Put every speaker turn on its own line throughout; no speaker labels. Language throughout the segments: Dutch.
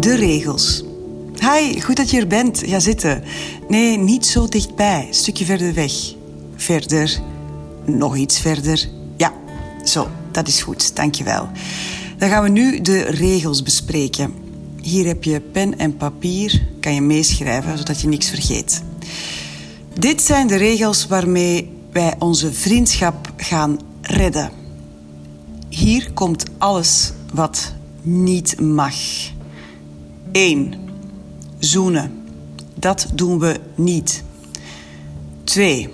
De regels. Hi, goed dat je er bent. Ga zitten. Nee, niet zo dichtbij. Stukje verder weg. Verder. Nog iets verder. Ja, zo, dat is goed. Dankjewel. Dan gaan we nu de regels bespreken. Hier heb je pen en papier. Kan je meeschrijven, zodat je niks vergeet. Dit zijn de regels waarmee wij onze vriendschap gaan redden. Hier komt alles wat niet mag. 1. Zoenen. Dat doen we niet. 2.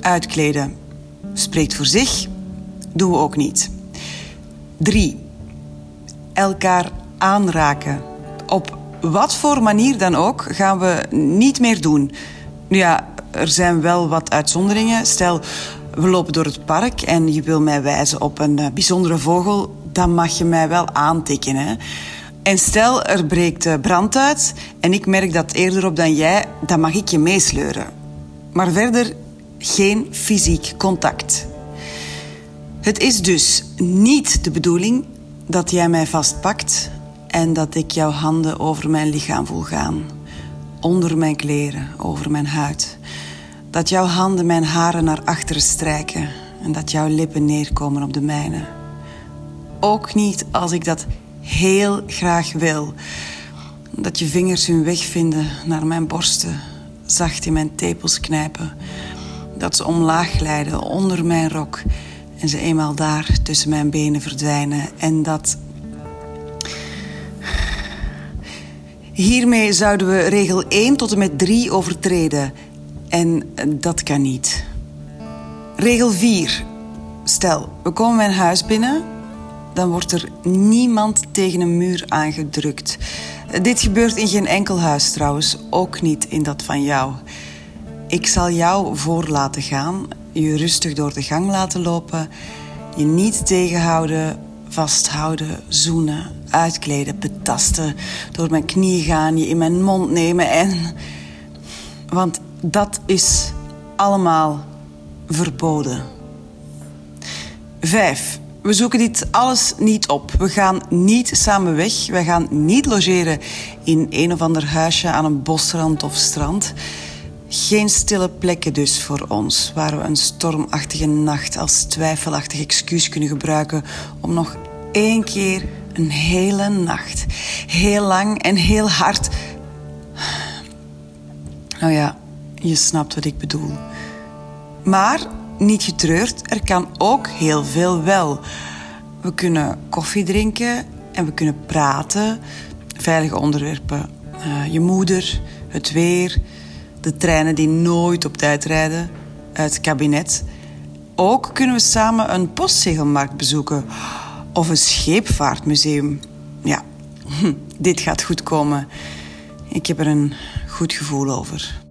Uitkleden. Spreekt voor zich. Doen we ook niet. 3. Elkaar aanraken. Op wat voor manier dan ook gaan we niet meer doen. Nu ja, er zijn wel wat uitzonderingen. Stel, we lopen door het park en je wil mij wijzen op een eh, bijzondere vogel, dan mag je mij wel aantikken. Hè? En stel, er breekt brand uit en ik merk dat eerder op dan jij, dan mag ik je meesleuren. Maar verder geen fysiek contact. Het is dus niet de bedoeling dat jij mij vastpakt en dat ik jouw handen over mijn lichaam voel gaan. Onder mijn kleren, over mijn huid. Dat jouw handen mijn haren naar achteren strijken en dat jouw lippen neerkomen op de mijne. Ook niet als ik dat heel graag wil. Dat je vingers hun weg vinden naar mijn borsten, zacht in mijn tepels knijpen. Dat ze omlaag glijden onder mijn rok en ze eenmaal daar tussen mijn benen verdwijnen. En dat. Hiermee zouden we regel 1 tot en met 3 overtreden. En dat kan niet. Regel 4. Stel, we komen mijn huis binnen, dan wordt er niemand tegen een muur aangedrukt. Dit gebeurt in geen enkel huis trouwens, ook niet in dat van jou. Ik zal jou voor laten gaan, je rustig door de gang laten lopen, je niet tegenhouden, vasthouden, zoenen, uitkleden, betasten, door mijn knie gaan, je in mijn mond nemen en. Want dat is allemaal verboden. Vijf. We zoeken dit alles niet op. We gaan niet samen weg. We gaan niet logeren in een of ander huisje aan een bosrand of strand. Geen stille plekken dus voor ons, waar we een stormachtige nacht als twijfelachtig excuus kunnen gebruiken om nog één keer een hele nacht, heel lang en heel hard. Nou ja, je snapt wat ik bedoel. Maar niet getreurd, er kan ook heel veel wel. We kunnen koffie drinken en we kunnen praten. Veilige onderwerpen. Uh, je moeder, het weer, de treinen die nooit op tijd rijden, het kabinet. Ook kunnen we samen een postzegelmarkt bezoeken of een scheepvaartmuseum. Ja, dit gaat goed komen. Ik heb er een goed gevoel over.